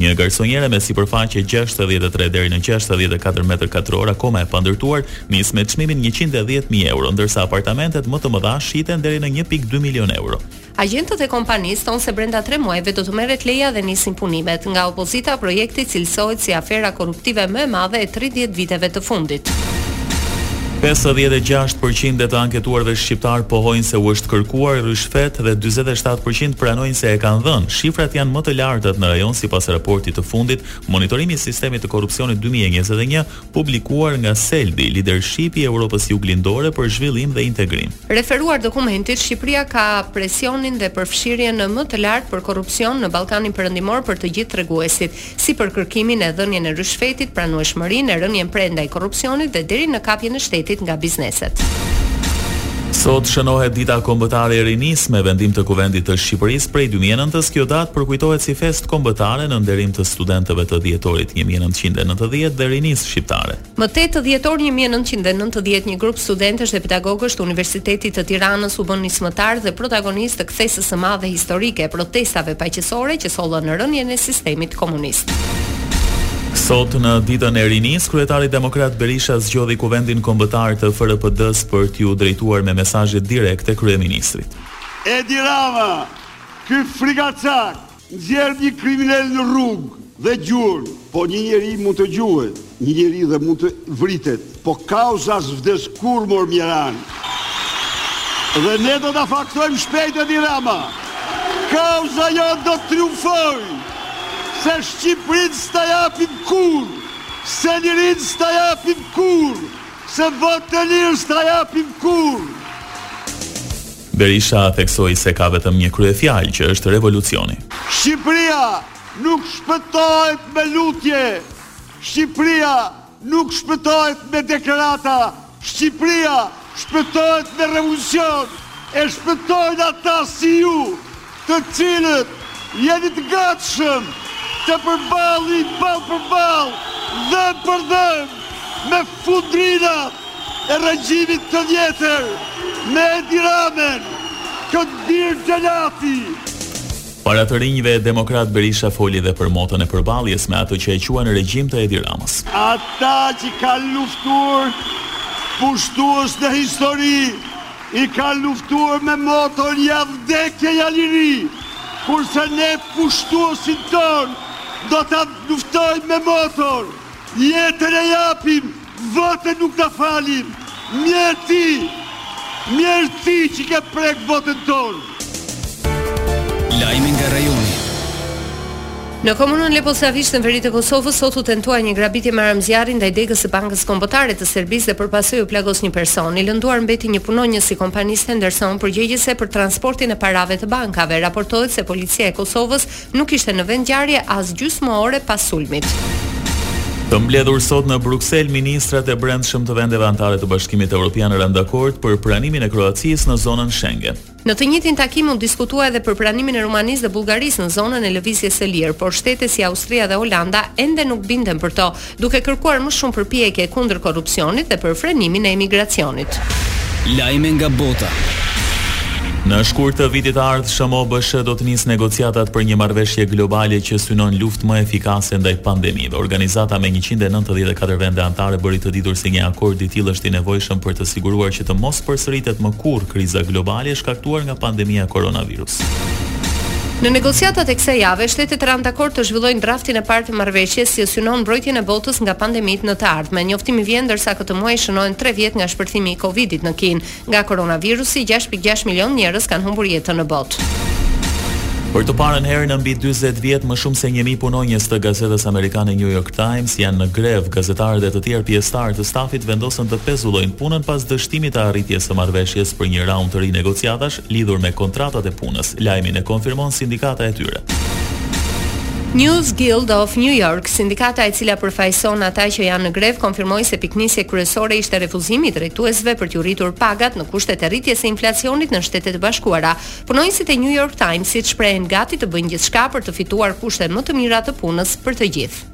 Një garsonjere me sipërfaqe gjashtëdhjetë e tre deri në gjashtëdhjetë e katër metër katrorë akoma e pandërtuar nis me çmimin njëqind e dhjetë mijë euro, ndërsa apartamentet më të mëdha shiten deri në një pikë dy milionë euro. Agjentët e kompanisë thonë se brenda tre muajve do të merret leja dhe nisin punimet. Nga opozita projekti cilësohet si afera korruptive më e madhe e tridhjetë viteve të fundit. Pesëdhjetë e gjashtë për qind e të anketuarve shqiptarë pohojnë se u është kërkuar ryshfet dhe dyzet e shtatë për qind pranojnë se e kanë dhënë. Shifrat janë më të lartat në rajon sipas raportit të fundit Monitorimi i sistemit të korrupsionit dy mijë e njëzet e një publikuar nga SELDI, Lidershipi i Evropës Juglindore për Zhvillim dhe Integrim. Referuar dokumentit, Shqipëria ka presionin dhe përfshirjen më të lartë për korrupsion në Ballkanin Perëndimor për të gjithë treguesit. si për kërkimin e dhënien e ryshfetit, pranueshmërinë e rënien pre ndaj korrupsionit dhe deri në kapjen e shtetit nga bizneset. Sot shënohet Dita Kombëtare e Rinisë me vendim të Kuvendit të Shqipërisë prej dy mijë e nëntës kjo datë përkujtohet si festë kombëtare në nderim të studentëve të dhjetorit një mijë e nëntëqind e nëntëdhjetë dhe rinisë shqiptare. Më tetë dhjetor një mijë e nëntëqind e nëntëdhjetë një grup studentësh dhe pedagogësh të Universitetit të Tiranës u bënë nismëtarë dhe protagonistë të kthesës së madhe historike e protestave paqësore që sollën rënien e sistemit komunist. Sot në ditën e rinisë, kryetari demokrat Berisha zgjodhi Kuvendin Kombëtar të FRPD-së për t'iu drejtuar me mesazhe direkte kryeministrit. Edi Rama, ky frikacak, Nxjerr një kriminel në rrugë dhe gjuan. Po një njeri mund të gjuhet, një njeri dhe mund të vritet, po kauza s'vdes kurrë mor mjeran. Dhe ne do ta faktojmë shpejt Edi Rama. Kauza jonë do të triumfojë. Se Shqipërinë s'ta japim kurrë, se lirinë s'ta japim kurrë, se votën e lirë s'ta japim kurrë. Berisha theksoi se ka vetëm një kryefjalë që është revolucioni. Shqipëria nuk shpëtohet me lutje, Shqipëria nuk shpëtohet me deklarata, Shqipëria shpëtohet me revolucion, e shpëtojnë ata si ju të cilët jeni të gatshëm të përballni ballë për ballë, dhëmb për dhëmb me fundrinat e regjimit të vjetër, me Edi Ramën, këtë bir xhelati! Para të rinjve demokratë Berisha foli dhe për moton e përballjes me atë që e quan regjim të Edi Ramës. Ata që kanë luftuar pushtues në histori, I kanë luftuar me moton ja vdekje ja liri, kurse ne pushtuesin tonë do ta luftojmë me moton, jetën e japim, votën nuk ta falim. Mjerë ti! Mjerë ti që ke prek votën tonë! Lajme nga rajoni. Në komunën Leposaviq në veri të Kosovës sot u tentua një grabitje me armë zjarri ndaj degës së Bankës Kombëtare të Serbisë dhe për pasojë u plagos një person. I lënduar mbeti një punonjës i kompanisë Henderson përgjegjëse për transportin e parave të bankave. Raportohet se Policia e Kosovës Nuk ishte në vend ngjarje as gjysmë ore pas sulmit. Të mbledhur sot në Bruksel, ministrat e brendshëm të vendeve anëtare të Bashkimit Evropian ranë dakord për pranimin e Kroacisë në zonën Schengen. Në të njëjtin takim u diskutua edhe për pranimin e Rumanisë dhe Bullgarisë në zonën e lëvizjes së lirë, por shtete si Austria dhe Holanda ende nuk binden për to, duke kërkuar më shumë përpjekje kundër korrupsionit dhe për frenimin e emigracionit. Lajme nga bota. Në shkurt të vitit të ardhshëm OBSH do të nisë negociatat për një marrëveshje globale që synon luftë më efikase ndaj pandemive. Organizata me 194 vende anëtare bëri të ditur se një akord i tillë është i nevojshëm për të siguruar që të mos përsëritet më kurrë kriza globale e shkaktuar nga pandemia e koronavirus. Në negociatat e kësaj jave, shtetet ranë dakord të zhvillojnë draftin e parë të marrëveshjes që synon mbrojtjen e botës nga pandemitë në të ardhme. Njoftimi vjen ndërsa këtë muaj shënohen tre vjet nga shpërthimi i Covidit në Kinë. Nga koronavirusi, gjashtë pikë gjashtë milionë njerëz kanë humbur jetën në botë. Për të parën herë në mbi 40 vjet, më shumë se 1000 punonjës të gazetës amerikane New York Times janë në grevë. Gazetarët dhe të tjerë pjesëtarë të stafit vendosën të pezullojnë punën pas dështimit të arritjes së marrëveshjes për një raund të ri negociatash Lidhur me kontratat e punës, lajmin e konfirmon sindikata e tyre. News Guild of New York, sindikata e cila përfaqëson ata që janë në grevë, konfirmoi se pikënisje kryesore ishte refuzimi i drejtuesve për t'iu rritur pagat në kushtet e rritjes së inflacionit në Shtetet e Bashkuara. Punonjësit e New York Times-it shprehen gati të bëjnë gjithçka për të fituar kushte më të mira të punës për të gjithë.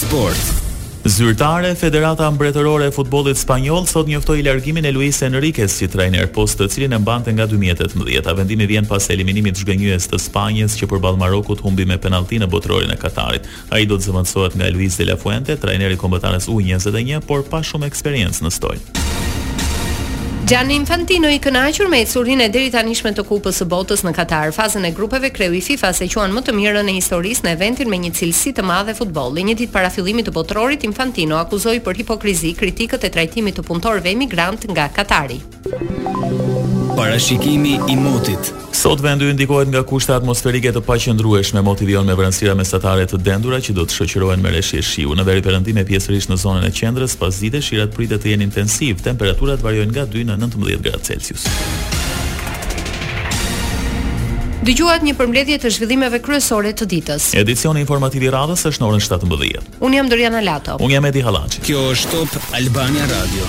Sport. Zyrtare, Federata Mbretërore e Futbollit Spanjoll sot njoftoi largimin e Luis Enriques si trajner, post të cilin e mbante nga 2018. Vendimi vjen pas eliminimit zhgënjyes të Spanjës që përballë Marokut humbi me penallti në Botërorin e Katarit. Ai do të zëvendësohet nga Luis de la Fuente, trajneri i kombëtares U njëzet e një, por pa shumë eksperiencë në stol. Gianni Infantino i kënaqur me ecurinë e deritanishme të Kupës së Botës në Katar. Fazën e grupeve kreu i FIFA-s e quan më të mirën e historisë në eventin me një cilësi të madhe futbolli. Një ditë para fillimit të Botërorit, Infantino akuzoi për hipokrizi kritikët e trajtimit të punëtorëve emigrantë nga Katari. Parashikimi i motit. Sot vendi ynë ndikohet nga kushte atmosferike të paqëndrueshme. Moti vijon me vranësira mesatare të dendura që do të shoqërohen me reshje shiu. Në veriperëndim e pjesërisht në zonën e qendrës, pasdite shirat pritet të jenë intensivë. Temperaturat variojnë nga dy në nëntëmbëdhjetë gradë Celsius. Dëgjuat një përmbledhje të zhvillimeve kryesore të ditës. Edicioni informativ i radhës është në orën 17. Unë jam Doriana Lato. Unë jam Edi Hallaçi. Kjo është Top Albania Radio.